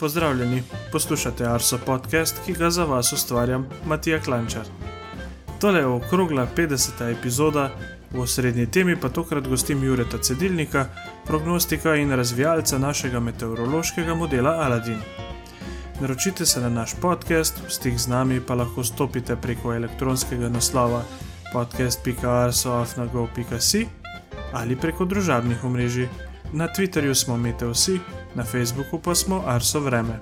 Pozdravljeni, poslušate Arso podcast, ki ga za vas ustvarjam Matija Klančar. Tole je okrogla 50. epizoda, v srednji temi pa tokrat gostim Jureta Cedilnika, prognostika in razvijalca našega meteorološkega modela Aladin. Naročite se na naš podcast, v stik z nami pa lahko stopite preko elektronskega naslova podcast.arsoafnago.si ali preko družabnih omrežij. Na Twitterju smo Meteosi, na Facebooku pa smo Arso Vreme.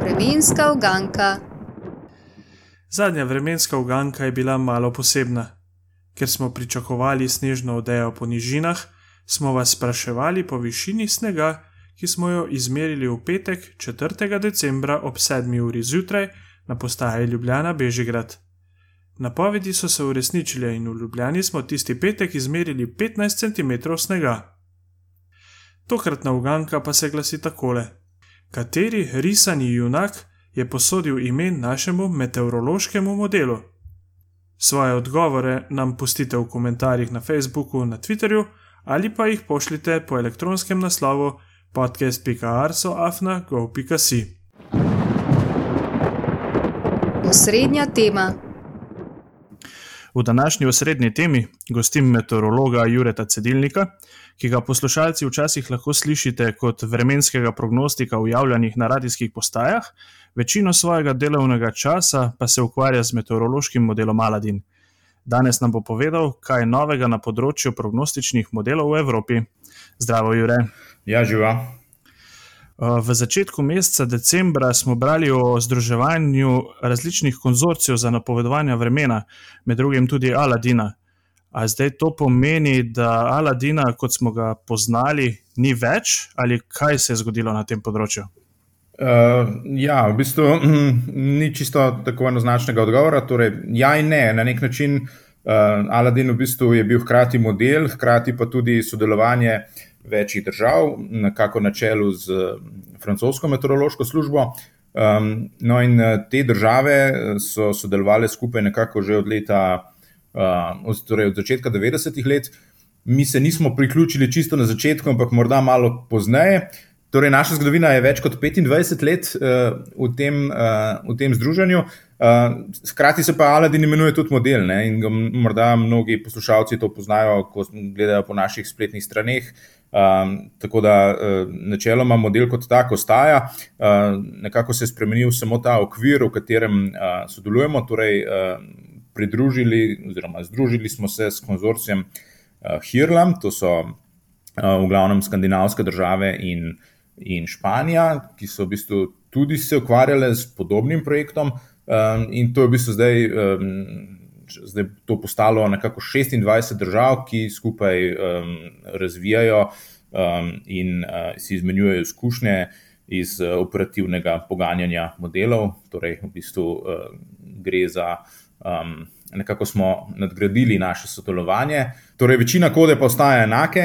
Vremenska uganka. Zadnja vremenska uganka je bila malo posebna. Ker smo pričakovali snežno odejo po nižinah, smo vas spraševali po višini snega, ki smo jo izmerili v petek 4. decembra ob 7. uri zjutraj na postaji Ljubljana Bežigrad. Napovedi so se uresničile in v Ljubljani smo tisti petek izmerili 15 cm snega. Tokratna uganka pa se glasi takole: Kateri risani junak je posodil ime našemu meteorološkemu modelu? Svoje odgovore nam pustite v komentarjih na Facebooku, na Twitterju ali pa jih pošljite po elektronskem naslovu podcast.arsoafna.gov.si. Osrednja tema. V današnji osrednji temi gostim meteorologa Jureta Cedilnika, ki ga poslušalci včasih lahko slišite kot vremenskega prognostika v javljanjih na radijskih postajah, večino svojega delovnega časa pa se ukvarja z meteorološkim modelom Aladin. Danes nam bo povedal, kaj je novega na področju prognostičnih modelov v Evropi. Zdravo, Jure. Ja, živa. V začetku meseca decembra smo brali o združevanju različnih konzorcijev za napovedovanje vremena, med drugim tudi Aladina. A zdaj to pomeni, da Aladina, kot smo ga poznali, ni več, ali kaj se je zgodilo na tem področju? Uh, ja, v bistvu ni čisto tako enoznačnega odgovora. Torej, ja in ne, na nek način uh, Aladin v bistvu je bil hkrati model, hkrati pa tudi sodelovanje uh, večjih držav, nekako na čelu z francosko meteorološko službo. Um, no, in eh, te države eh, so sodelovali skupaj nekako že od leta, uh, torej od začetka 90-ih let. Mi se nismo priključili čisto na začetku, ampak morda malo pozneje. Torej, naša zgodovina je več kot 25 let uh, v, tem, uh, v tem združenju. Uh, hkrati se pa Aladin imenuje tudi model ne? in morda mnogi poslušalci to poznajo, ko gledajo po naših spletnih straneh. Uh, Um, tako da uh, načeloma model kot tak ostaja, uh, nekako se je spremenil samo ta okvir, v katerem uh, sodelujemo, torej uh, pridružili oziroma združili smo se s konzorcijem uh, Hirlam, to so uh, v glavnem skandinavske države in, in Španija, ki so v bistvu tudi se ukvarjale s podobnim projektom um, in to je v bistvu zdaj. Um, zdaj to postalo nekako 26 držav, ki skupaj um, razvijajo um, in uh, si izmenjujejo izkušnje iz uh, operativnega poganjanja modelov. Torej, v bistvu uh, gre za. Um, Nekako smo nadgradili naše sodelovanje. Torej, večina kode pa ostaja enake,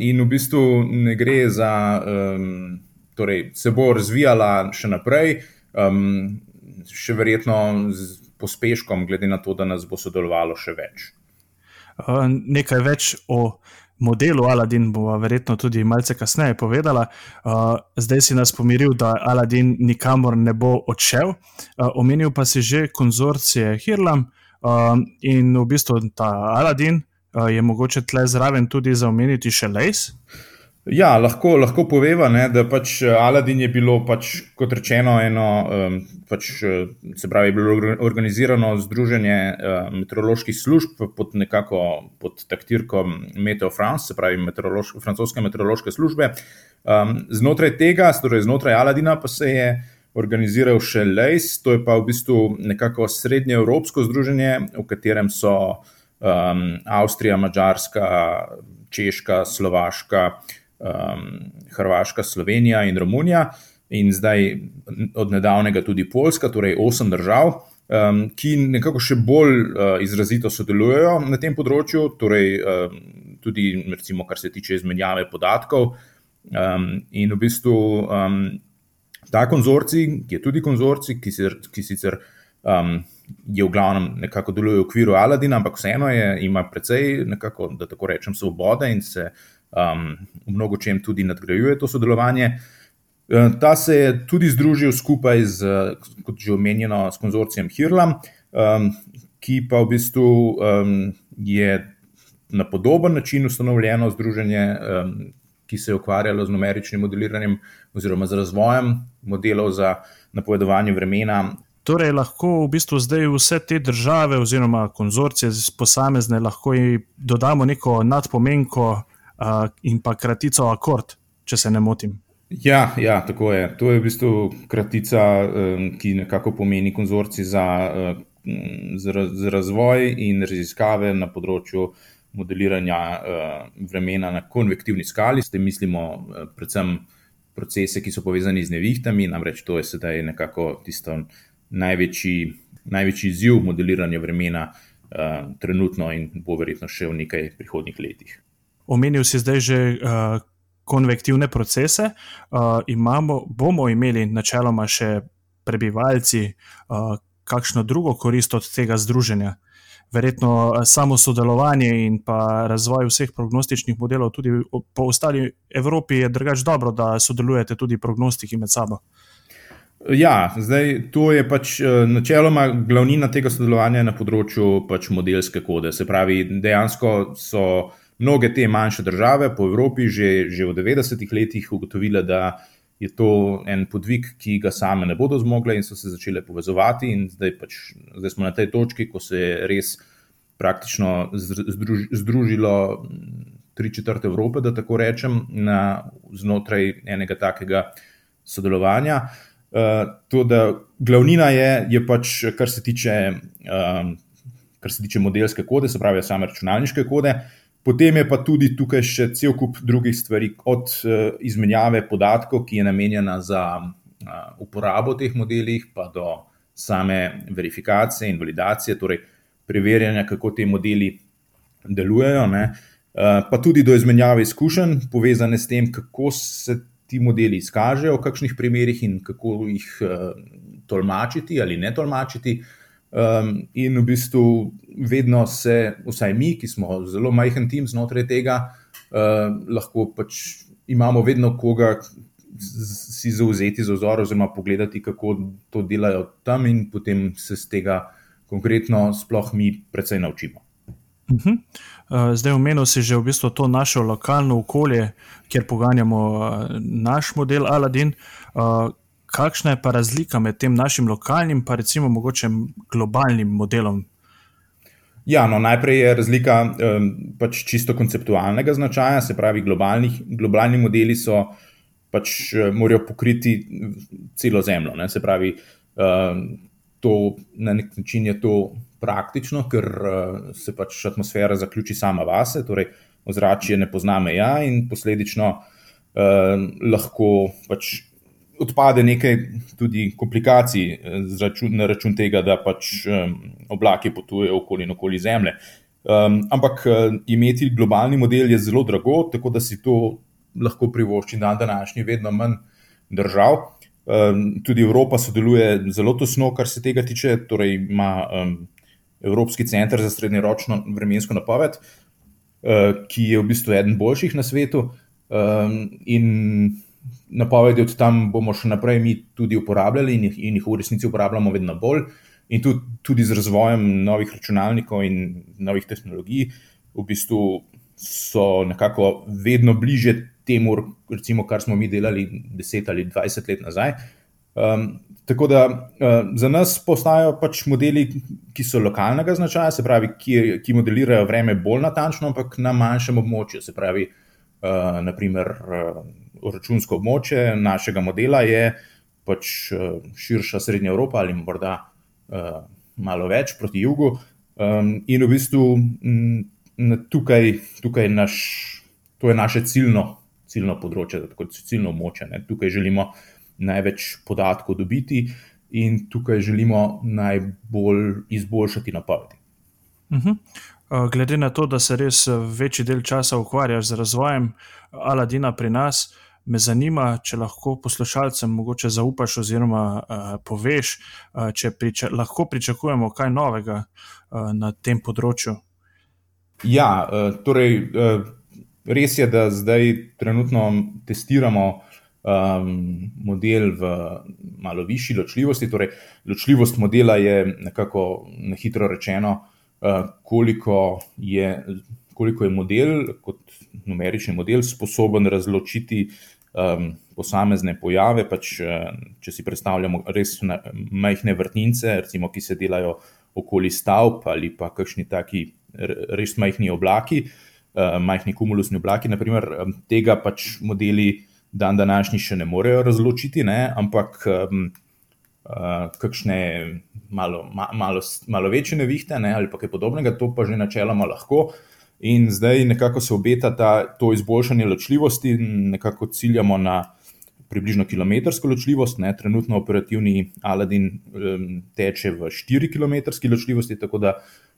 in v bistvu ne gre za, um, torej, se bo razvijala še naprej, um, še verjetno z pospeškom, glede na to, da nas bo sodelovalo še več. Uh, nekaj več o modelu Aladin bo verjetno tudi malce kasneje povedala. Uh, zdaj si nas pomiril, da Aladin nikamor ne bo odšel. Uh, omenil pa si že konzorcije Hirlam uh, in v bistvu ta Aladin uh, je mogoče tle zraven tudi za omeniti še Lace. Ja, lahko, lahko poveva, ne, da pač eh, Aladin je bilo, pač, kot rečeno, eno, um, pač, eh, se pravi, bilo organizirano združenje uh, meteoroloških služb pod nekako pod taktirko Meteo France, se pravi, meteorološ, francoske meteorološke službe. Um, znotraj tega, torej znotraj Aladina, pa se je organiziral še LACE, to je pa v bistvu nekako srednje evropsko združenje, v katerem so um, Avstrija, Mačarska, Češka, Slovaška um, Hrvaška, Slovenija in Romunija, in zdaj od nedavnega tudi Poljska, torej osem držav, um, ki nekako še bolj uh, izrazito sodelujejo na tem področju, torej um, tudi, recimo, kar se tiče izmenjave podatkov. Um, in v bistvu um, ta konzorcij, ki je tudi konzorcij, ki, se, ki sicer um, je v glavnem nekako deluje v okviru Aladina, ampak vseeno je, ima precej, nekako, da tako rečem, svobode in se um, v mnogo čem tudi nadgrajuje to sodelovanje. Uh, ta se je tudi združil skupaj z, kot že omenjeno, s konzorcijem Hirlam, um, ki pa v bistvu um, je na podoben način ustanovljeno združenje, um, ki se je ukvarjalo z numeričnim modeliranjem oziroma z razvojem modelov za napovedovanje vremena Torej, lahko v bistvu zdaj vse te države oziroma konzorcije posamezne lahko dodamo neko nadpomenko uh, in pa kratico akord, če se ne motim. Ja, ja, tako je. To je v bistvu kratica, um, ki nekako pomeni konzorci za, uh, za, za razvoj in raziskave na področju modeliranja uh, vremena na konvektivni skali. S tem mislimo uh, predvsem procese, ki so povezani z nevihtami, namreč to je sedaj nekako tisto največji, največji izziv modeliranja vremena uh, trenutno in bo verjetno še v nekaj prihodnjih letih. Omenil si zdaj že uh, konvektivne procese. Uh, imamo, bomo imeli načeloma še prebivalci uh, kakšno drugo korist od tega združenja. Verjetno samo sodelovanje in pa razvoj vseh prognostičnih modelov, tudi po ostali Evropi, je drugač dobro, da sodelujete tudi prognostiki med sabo. Uh, Ja, zdaj to je pač načeloma glavnina tega sodelovanja na področju pač modelske kode. Se pravi, dejansko so mnoge te manjše države po Evropi že, že v 90-ih letih ugotovile, da je to en podvig, ki ga same ne bodo zmogle in so se začele povezovati. Zdaj, pač, zdaj smo na tej točki, ko se je res praktično združ, združilo tri četrt Evrope, da tako rečem, na, znotraj enega takega sodelovanja. Uh, to, da glavnina je, je pač, kar se, tiče, um, kar se tiče modelske kode, se pravi, same računalniške kode. Potem je pa tudi tukaj še cel kup drugih stvari, od uh, izmenjave podatkov, ki je namenjena za uh, uporabo teh modelih, pa do same verifikacije in validacije, torej preverjanja, kako ti modeli delujejo. Uh, pa tudi do izmenjave izkušenj, povezane s tem, kako se ti modeli izkažejo v kakšnih primerih in kako jih tolmačiti ali ne tolmačiti. Um, in v bistvu vedno se, vsaj mi, ki smo zelo majhen tim znotraj tega, uh, lahko pač imamo vedno koga si zauzeti za vzor, oziroma pogledati, kako to delajo tam, in potem se z tega konkretno sploh mi precej naučimo. Uh -huh. uh, zdaj, omenil si že v bistvu to naše lokalno okolje, kjer poganjamo uh, naš model Aladin. Kakšna je pa razlika med tem našim lokalnim pa recimo mogoče globalnim modelom? Ja, no, najprej je razlika um, pač čisto konceptualnega značaja, se pravi, globalni modeli so pač morajo pokriti celo Zemljo. Ne? Se pravi, um, to na nek način je to praktično, ker uh, se pač atmosfera zaključi sama vase, torej ozračje ne pozna meja in posledično uh, lahko pač odpade nekaj tudi komplikacij eh, račun, na račun tega, da pač um, oblaki potujejo okoli in okoli Zemlje. Um, ampak uh, imeti globalni model je zelo drago, tako da si to lahko privošči dan današnji, vedno manj držav. Um, tudi Evropa sodeluje zelo tesno, kar se tega tiče, torej ima um, Evropski center za srednjeročno vremensko napoved, uh, ki je v bistvu eden boljših na svetu. Um, in napovedi od tam bomo še naprej mi tudi uporabljali in jih, in jih v resnici uporabljamo vedno bolj. In tudi, tudi z razvojem novih računalnikov in novih tehnologij, v bistvu so nekako vedno bliže temu, recimo, kar smo mi delali 10 ali 20 let nazaj. Um, Tako da uh, za nas postajajo pač modeli, ki so lokalnega značaja, se pravi, ki, ki modelirajo vreme bolj natančno, ampak na manjšem območju. Se pravi, uh, naprimer, uh, računsko območje našega modela je pač uh, širša Srednja Evropa ali morda uh, malo več proti jugu. Um, in v bistvu m, tukaj, tukaj naš, to je naše ciljno, ciljno področje, tako ciljno območje. Ne. Tukaj želimo največ podatkov dobiti, in tukaj želimo najbolj izboljšati napovedi. Uh mhm. -huh. Glede na to, da se res večji del časa ukvarjaš z razvojem Aladina pri nas, me zanima, če lahko poslušalcem mogoče zaupaš oziroma uh, poveš, uh, če priča, lahko pričakujemo kaj novega uh, na tem področju. Ja, uh, torej. Uh, res je, da zdaj trenutno testiramo um, model v malo višji ločljivosti. Torej, ločljivost modela je nekako na hitro rečeno, uh, koliko, je, koliko je model kot numerični model sposoben razločiti um, posamezne pojave. Pač, uh, če si predstavljamo res majhne vrtnice, recimo, ki se delajo okoli stavb ali pa kakšni taki res majhni oblaki, uh, majhni kumulusni oblaki, naprimer, um, tega pač modeli dan današnji še ne morejo razločiti, ne? ampak um, uh, kakšne malo, ma, malo, malo večje nevihte ne? ali kaj podobnega, to pa že načeloma lahko. In zdaj nekako se obeta ta, to izboljšanje ločljivosti, nekako ciljamo na približno kilometrsko ločljivost. Ne? Trenutno operativni Aladin um, teče v 4 km ločljivosti, tako da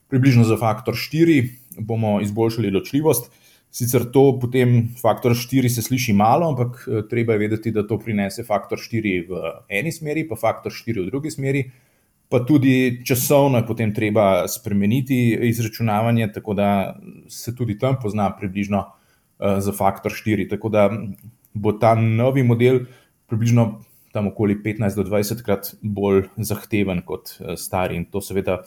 približno za faktor 4 bomo izboljšali ločljivost. Sicer to potem faktor 4 se sliši malo, ampak eh, treba je vedeti, da to prinese faktor 4 v eni smeri, pa faktor 4 v drugi smeri. Pa tudi časovno je potem treba spremeniti izračunavanje, tako da se tudi tam pozna približno uh, za faktor 4. Tako da bo ta novi model približno tam okoli 15 do 20 krat bolj zahteven kot uh, stari. In to seveda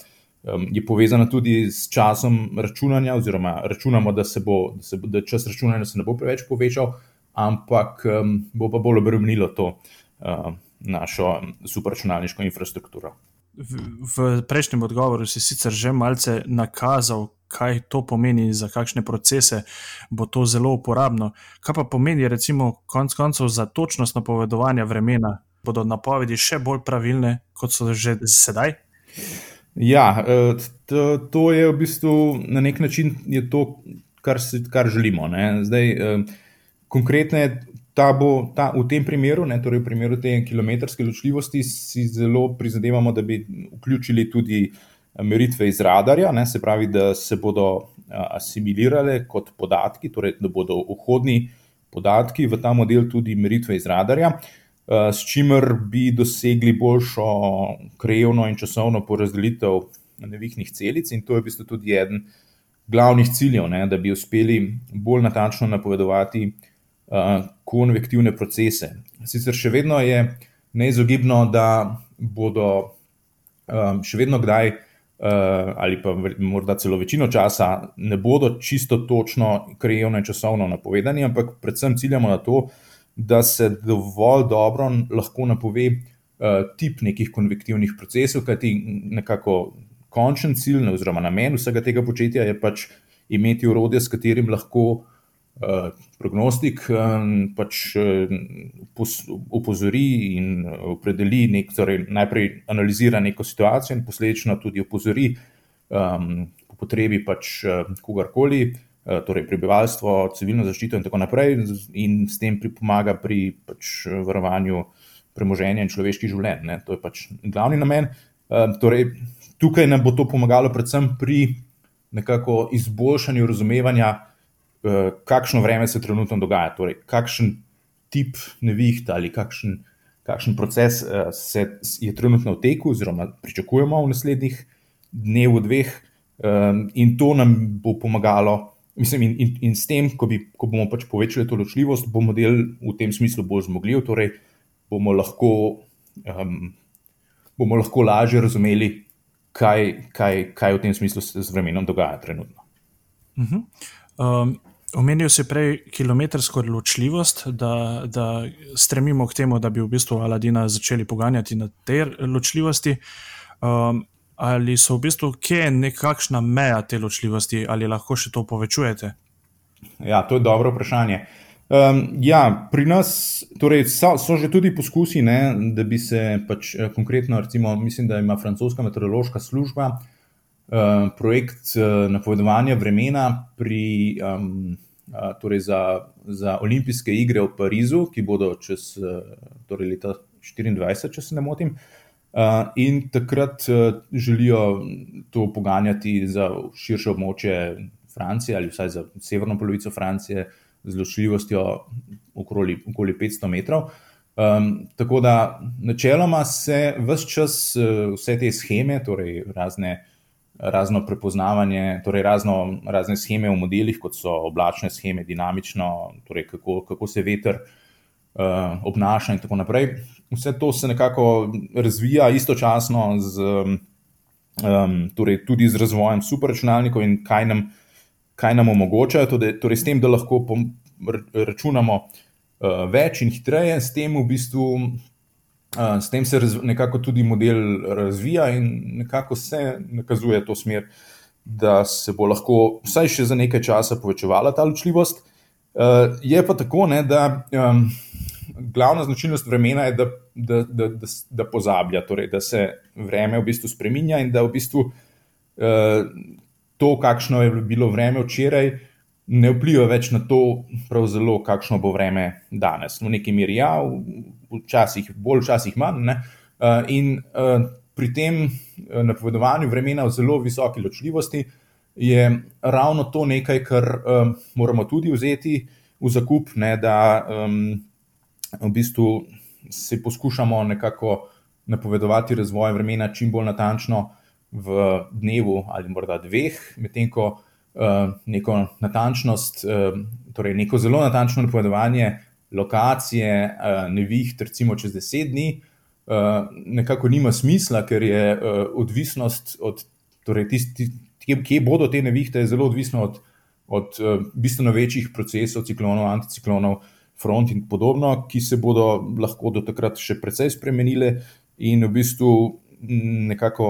je povezano tudi s časom računanja, oziroma računamo, da se bo, da se bo da čas računanja se ne bo preveč povečal, ampak bo pa bolj obremenilo to uh, našo superračunalniško infrastrukturo. V, prejšnjem odgovoru si sicer že malce nakazal, kaj to pomeni, za kakšne procese bo to zelo uporabno. Kaj pa pomeni, recimo, konec koncev za točnost napovedovanja vremena? Bodo napovedi še bolj pravilne, kot so že sedaj? Ja, e, to, je v bistvu na nek način to, kar, se, kar želimo. Ne. Zdaj, e, konkretne. Ta bo, ta, v tem primeru, ne, torej v primeru te kilometrske ločljivosti, si zelo prizadevamo, da bi vključili tudi meritve iz radarja, ne, se pravi, da se bodo asimilirale kot podatki, torej da bodo vhodni podatki v ta model tudi meritve iz radarja. Eh, s čimer bi dosegli boljšo krajevno in časovno porazdelitev nevihnih celic. In to je v bistvu tudi eden glavnih ciljev, ne, da bi uspeli bolj natančno napovedovati uh, konvektivne procese. Sicer še vedno je neizogibno, da bodo um, še vedno kdaj. Uh, ali pa morda celo večino časa ne bodo čisto točno, krajevno in časovno napovedani, ampak predvsem ciljamo na to, da se dovolj dobro lahko napove uh, tip nekih konvektivnih procesov, kajti nekako končen cilj, oziroma namen vsega tega početja je pač imeti urodje, s katerim lahko prognostik um, pač, uh, upozori in opredeli, nek, torej najprej analizira neko situacijo in posledično tudi upozori um, po potrebi pač kogarkoli. Eh, torej prebivalstvo, civilno zaščito in tako naprej, in s tem pripomaga pri pač varovanju premoženja in človeških življenj. Ne. To je pač glavni namen. Eh, torej, tukaj nam bo to pomagalo, predvsem pri nekako izboljšanju razumevanja, eh, kakšno vreme se trenutno dogaja, torej, kakšen tip nevihta ali kakšen, kakšen proces se je trenutno v teku, oziroma pričakujemo v naslednjih dneh, dveh, in to nam bo pomagalo. Mislim, in, in, in s tem, ko, bi, ko bomo pač povečali to ločljivost, bo model v tem smislu bolj zmogljiv, torej bomo lahko, um, bomo lahko lažje razumeli, kaj, kaj, kaj v tem smislu se z vremenom dogaja trenutno. Uh -huh. um, omenil si prej kilometrsko ločljivost, da, da stremimo k temu, da bi v bistvu Aladina začeli poganjati na tej ločljivosti. Um, ali so v bistvu kje nekakšna meja te ločljivosti, ali lahko še to povečujete? Ja, to je dobro vprašanje. Um, ja, pri nas torej, so, so že tudi poskusi, ne, da bi se pač eh, konkretno, recimo, mislim, da ima francoska meteorološka služba uh, projekt uh, napovedovanja vremena pri, um, uh, torej za, za olimpijske igre v Parizu, ki bodo čez uh, torej leta 2024, če se ne motim. Uh, Uh, in takrat uh, želijo to poganjati za širše območje Francije ali vsaj za severno polovico Francije z ločljivostjo okoli, okoli 500 metrov. Um, tako da načeloma se vse čas uh, vse te scheme, torej razne razno prepoznavanje, torej razno, razne scheme v modelih, kot so oblačne scheme, dinamično, torej kako, kako se veter uh, obnaša in tako naprej. Vse to se nekako razvija istočasno z, um, torej tudi z razvojem superračunalnikov in kaj nam, kaj nam omogočajo, torej, torej s tem, da lahko računamo uh, več in hitreje, s tem v bistvu S tem se nekako tudi model razvija in nekako se nakazuje to smer, da se bo lahko vsaj še za nekaj časa povečevala ta ločljivost. Je pa tako, ne, da um, glavna značilnost vremena je, da, da, da, da, da pozablja, torej, da se vreme v bistvu spremenja in da v bistvu uh, to, kakšno je bilo vreme včeraj, ne vpliva več na to, zelo, kakšno bo vreme danes. V neki meri ja, včasih bolj, včasih manj. Ne? Uh, in uh, pri tem uh, napovedovanju vremena v zelo visoki ločljivosti je ravno to nekaj, kar moramo tudi vzeti v zakup, ne, da um, v bistvu se poskušamo nekako napovedovati razvoj vremena čim bolj natančno v dnevu ali morda dveh, medtem ko uh, neko natančnost, uh, torej neko zelo natančno napovedovanje lokacije, uh, neviht, recimo čez deset dni, uh, nekako nima smisla, ker je uh, odvisnost od, torej tisti, kje, kje bodo te nevihte, zelo odvisno od, od uh, bistveno večjih procesov, ciklonov, anticiklonov, front in podobno, ki se bodo lahko do takrat še precej spremenile in v bistvu nekako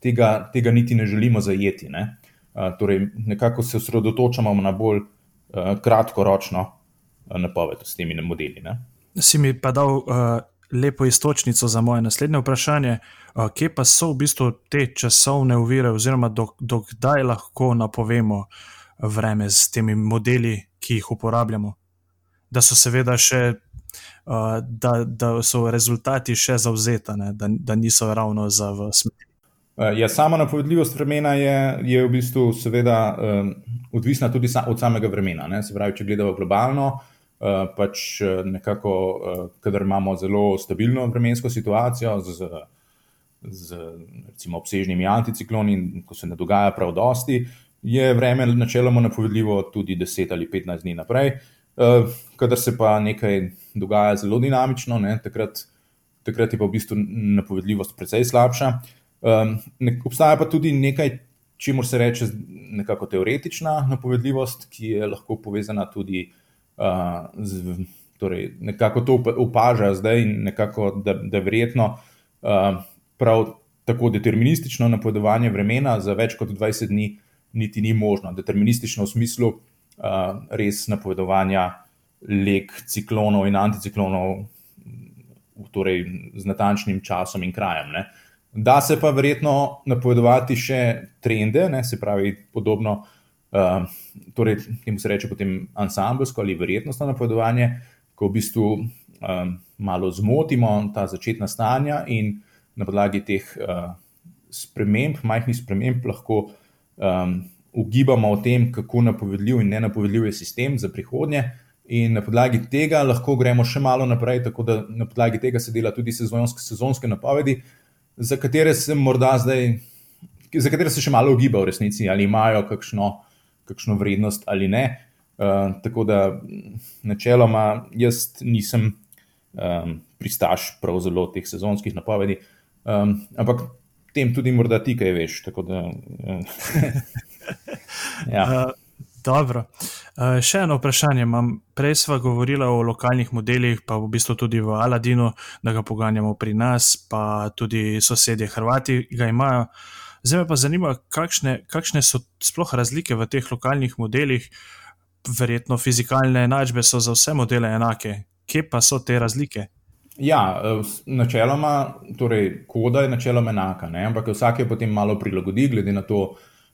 tega, tega niti ne želimo zajeti. Ne? Uh, torej, nekako se osredotočamo na bolj uh, kratkoročno Eh, napoved s temi modeli. Ne? Si mi pa dal uh, lepo istočnico za moje naslednje vprašanje, uh, kje pa so v bistvu te časovne uvire, oziroma dokdaj do lahko napovemo vreme s temi modeli, ki jih uporabljamo. Da so seveda še, uh, da, da so rezultati še zauzetane, da, da niso ravno za v smer. Ja, sama napovedljivost vremena je, je v bistvu seveda um, odvisna tudi sa, od samega vremena. Ne? Se pravi, če gledamo globalno, Eh, pač eh, nekako, uh, kadar imamo zelo stabilno vremensko situacijo z, z recimo, obsežnimi anticikloni, in ko se ne dogaja prav dosti, je vreme načeloma napovedljivo tudi 10 ali 15 dni naprej. Kadar se pa nekaj dogaja zelo dinamično, ne, takrat, takrat je pa v bistvu napovedljivost precej slabša. Ne, obstaja pa tudi nekaj, čemu se reče nekako teoretična napovedljivost, ki je lahko povezana tudi uh, z, torej nekako to opaža zdaj in nekako, da, da verjetno uh, prav tako deterministično napovedovanje vremena za več kot 20 dni niti ni možno. Deterministično v smislu uh, res napovedovanja lek ciklonov in anticiklonov, torej z natančnim časom in krajem. Ne. Da se pa verjetno napovedovati še trende, ne, se pravi, podobno uh, torej, temu se reče potem ansambljsko ali verjetnostno napovedovanje, ko v bistvu um, malo zmotimo ta začetna stanja in na podlagi teh uh, sprememb, majhnih sprememb, lahko um, ugibamo o tem, kako napovedljiv in nenapovedljiv je sistem za prihodnje. In na podlagi tega lahko gremo še malo naprej, tako da na podlagi tega se dela tudi sezonske, sezonske napovedi, za katere se morda zdaj, za katere se še malo ugiba v resnici, ali imajo kakšno uh, kakšno vrednost ali ne. Uh, tako da, načeloma, jaz nisem um, pristaš prav zelo teh sezonskih napovedi, um, ampak tem tudi morda ti kaj veš. Da, ja. uh, dobro. Uh, še eno vprašanje imam. Prej smo govorili o lokalnih modelih, pa v bistvu tudi v Aladinu, da ga poganjamo pri nas, pa tudi sosedje Hrvati ga imajo. Uh, Zdaj me pa zanima, kakšne, kakšne so sploh razlike v teh lokalnih modelih. Verjetno fizikalne enačbe so za vse modele enake. Kje pa so te razlike? Ja, načeloma, torej koda je načeloma enaka, ne? ampak vsak je potem malo prilagodi, glede na to,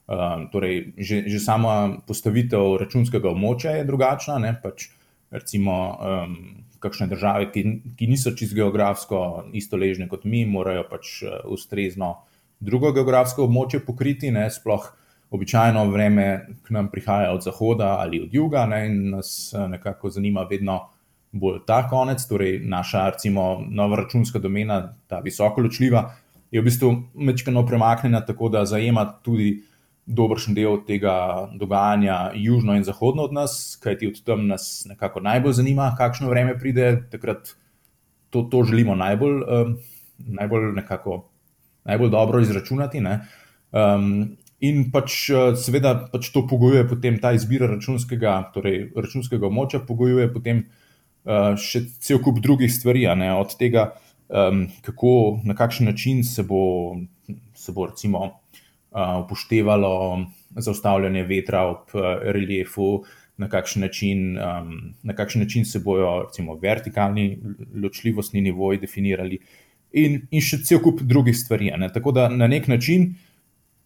uh, torej že, že sama postavitev računskega območja je drugačna. Pač, recimo, um, kakšne države, ki, ki niso čisto geografsko istoležne kot mi, morajo pač uh, ustrezno drugo geografsko območje pokriti, ne, sploh običajno vreme k nam prihaja od zahoda ali od juga, ne, in nas eh, nekako zanima vedno bolj ta konec, torej naša, recimo, nova računska domena, ta visoko ločljiva, je v bistvu mečkano premaknjena, tako da zajema tudi dobršen del tega dogajanja južno in zahodno od nas, kajti od tam nas nekako najbolj zanima, kakšno vreme pride, takrat to, to želimo najbolj, um, najbolj, nekako, najbolj dobro izračunati. Um, in pač, seveda, pač to pogojuje potem ta izbira računskega, torej računskega območja, pogojuje potem uh, še cel kup drugih stvari, od tega, um, kako, na kakšen način se bo, se bo recimo upoštevalo zaustavljanje vetra ob reliefu, na kakšen način, um, na kakšen način se bodo recimo, vertikalni ločljivostni nivoji definirali, in, in še cel kup drugih stvari. Ne? Tako da na nek način,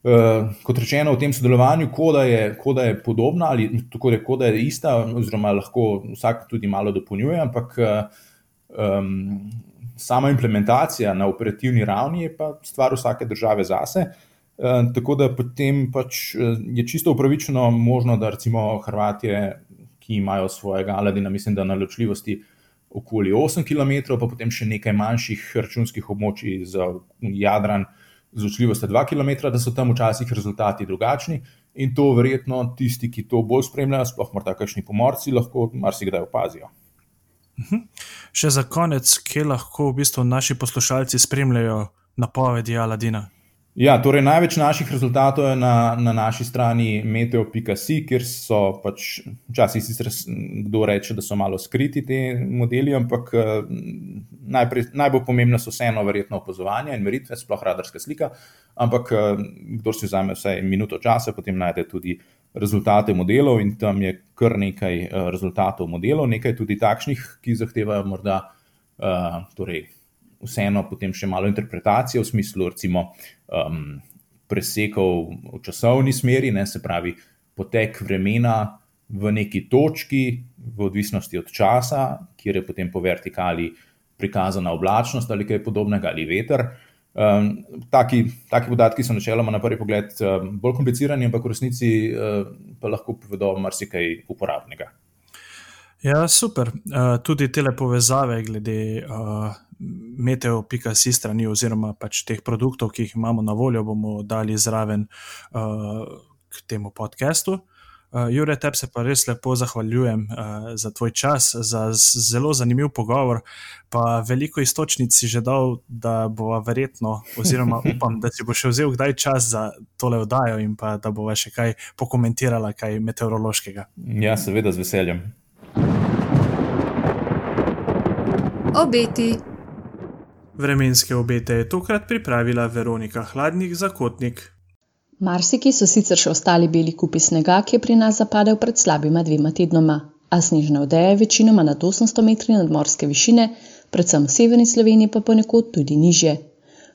uh, kot rečeno, v tem sodelovanju, koda je, koda je podobna ali tako da, koda je ista, oziroma lahko vsak tudi malo dopolnjuje, ampak um, sama implementacija na operativni ravni je pa stvar vsake države zase. Eh, tako da potem pač je čisto upravičeno možno, da recimo Hrvatije, ki imajo svojega Aladina, mislim, da na ločljivosti okoli 8 km, pa potem še nekaj manjših računskih območij za Jadran z ločljivostjo 2 km, da so tam včasih rezultati drugačni. In to verjetno tisti, ki to bolj spremljajo, sploh morda kakšni pomorci, lahko marsikdaj opazijo. Mhm. Še za konec, kje lahko v bistvu naši poslušalci spremljajo napovedi Aladina? Ja, torej največ naših rezultatov je na, na naši strani meteo.si, kjer so pač včasih sicer kdo reče, da so malo skriti ti modeli, ampak najprej, najbolj pomembne so vseeno verjetno opazovanja in meritve, sploh radarska slika. Ampak kdo si vzame vsaj minuto časa, potem najde tudi rezultate modelov in tam je kar nekaj rezultatov modelov, nekaj tudi takšnih, ki zahtevajo morda uh, torej, vseeno potem še malo interpretacije v smislu, recimo, um, presekov v časovni smeri, ne, se pravi, potek vremena v neki točki, v odvisnosti od časa, kjer je potem po vertikali prikazana oblačnost ali kaj podobnega, ali veter. Um, taki, taki podatki so načeloma na prvi pogled um, bolj komplicirani, ampak v resnici uh, pa lahko povedo marsikaj uporabnega. Ja, super. Uh, tudi te povezave glede uh, meteo.si strani oziroma pač teh produktov, ki jih imamo na voljo, bomo dali zraven uh, k temu podkastu. Uh, Jure, tebi se pa res lepo zahvaljujem uh, za tvoj čas, za zelo zanimiv pogovor. Pa veliko istočnic si že dal, da bo verjetno, oziroma upam, da si bo še vzel kdaj čas za tole oddajo in pa da bo še kaj pokomentirala, kaj meteorološkega. Ja, seveda, z veseljem. Obeti. Vremenske obete je tokrat pripravila Veronika Hladnik za Kotnik. Marsiki so sicer še ostali beli kupi snega, ki je pri nas zapadel pred slabima dvema tednoma, a snežne odeje večinoma nad 800 metri nadmorske višine, predvsem v severni Sloveniji pa ponekod tudi nižje.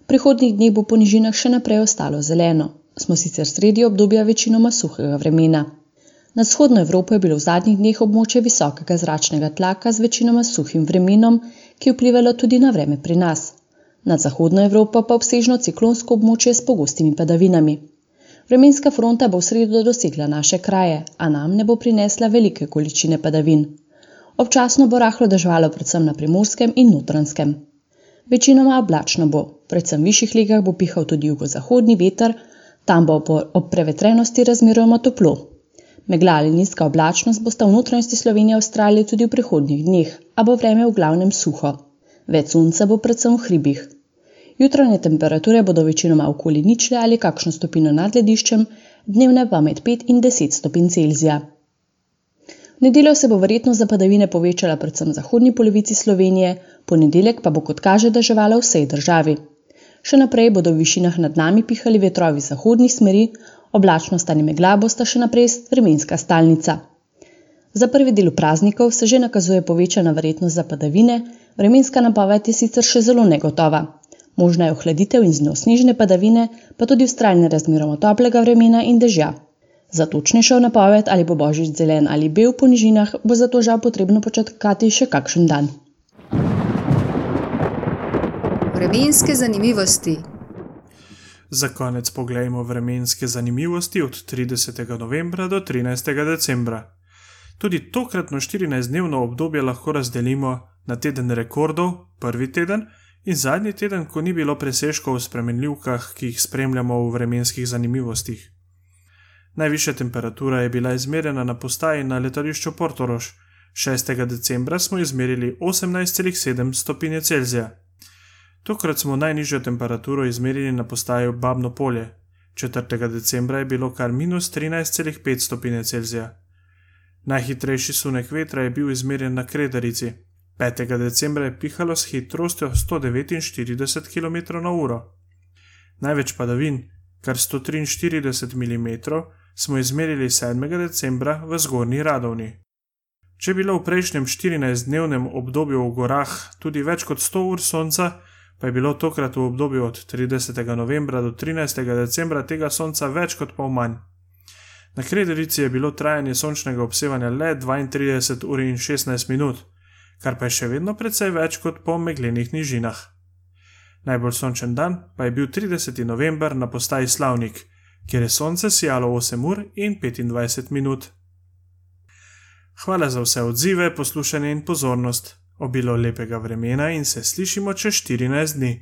Prihodnjih dni bo po nižinah še naprej ostalo zeleno, smo sicer sredi obdobja večinoma suhega vremena. Nad vzhodno Evropo je bilo v zadnjih dneh območje visokega zračnega tlaka z večinoma suhim vremenom, ki je vplivalo tudi na vreme pri nas. Nad zahodno Evropo pa obsežno ciklonsko območje s pogostimi padavinami. Vremenska fronta bo v sredo dosegla naše kraje, a nam ne bo prinesla velike količine padavin. Občasno bo rahlo dežvalo predvsem na primorskem in notranskem. Večinoma oblačno bo, predvsem v višjih legah bo pihal tudi jugozahodni veter, tam bo ob prevetrenosti razmeroma toplo, Megla ali nizka oblačnost bosta v notranjosti Slovenije Avstralije tudi v prihodnjih dneh, a bo vreme v glavnem suho. Več sonca bo predvsem v hribih. Jutranje temperature bodo večinoma okoli ničle ali kakšno stopino nad lediščem, dnevne pa med 5 in 10 stopinj Celzija. V nedeljo se bo verjetno za padavine povečala predvsem v zahodnji polovici Slovenije, ponedeljek pa bo kot kaže državala v vsej državi. Še naprej bodo v višinah nad nami pihali vetrovi zahodnih smeri, oblačnost ali megla bosta še naprej vremenska stalnica. Za prvi del praznikov se že nakazuje povečana verjetnost za padavine, vremenska napoved je sicer še zelo negotova. Možna je ohladitev in z njo snežne padavine, pa tudi ustrajne razmeroma toplega vremena in dežja. Za točnejšo napoved, ali bo božič zelen ali bel po nižinah, bo zato žal potrebno počakati še kakšen dan. Vremenske zanimivosti. Za konec pogledajmo vremenske zanimivosti od 30. novembra do 13. decembra. Tudi tokratno 14-dnevno obdobje lahko razdelimo na teden rekordov, prvi teden, in zadnji teden, ko ni bilo presežkov v spremenljivkah, ki jih spremljamo v vremenskih zanimivostih. Najvišja temperatura je bila izmerjena na postaji na letališču Portorož. 6. decembra smo izmerili 18,7 stopinje Celzija. Tokrat smo najnižjo temperaturo izmerili na postaji Babno polje. 4. decembra je bilo kar minus 13,5 stopinje Celzija. Najhitrejši sunek vetra je bil izmerjen na Krederici. 5. decembra je pihalo s hitrostjo 149 km/h. Največ padavin, kar 143 mm, smo izmerili 7. decembra v Zgornji Radovni. Če je bilo v prejšnjem 14-dnevnem obdobju v gorah tudi več kot 100 ur sonca, pa je bilo tokrat v obdobju od 30. novembra do 13. decembra tega sonca več kot pol manj. Na Krederici je bilo trajanje sončnega obsevanja le 32 ur in 16 minut, kar pa je še vedno precej več kot po meglenih nižinah. Najbolj sončen dan pa je bil 30. november na postaji Slavnik, kjer je sonce sijalo 8 ur in 25 minut. Hvala za vse odzive, poslušanje in pozornost. Obilo lepega vremena in se slišimo čez 14 dni.